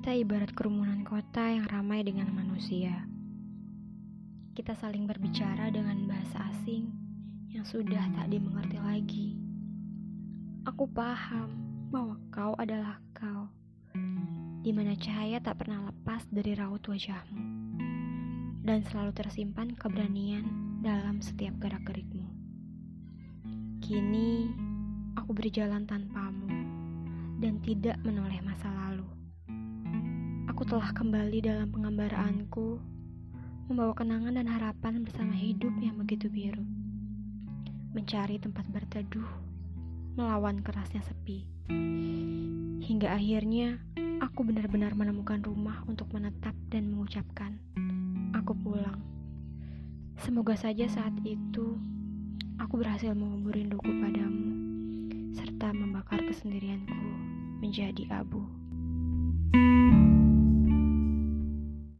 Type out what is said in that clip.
Kita ibarat kerumunan kota yang ramai dengan manusia. Kita saling berbicara dengan bahasa asing yang sudah tak dimengerti lagi. Aku paham bahwa kau adalah kau, di mana cahaya tak pernah lepas dari raut wajahmu, dan selalu tersimpan keberanian dalam setiap gerak-gerikmu. Kini, aku berjalan tanpamu dan tidak menoleh masa lalu. Aku telah kembali dalam pengembaraanku, membawa kenangan dan harapan bersama hidup yang begitu biru. Mencari tempat berteduh, melawan kerasnya sepi. Hingga akhirnya, aku benar-benar menemukan rumah untuk menetap dan mengucapkan, aku pulang. Semoga saja saat itu, aku berhasil mengubur rinduku padamu, serta membakar kesendirianku menjadi abu.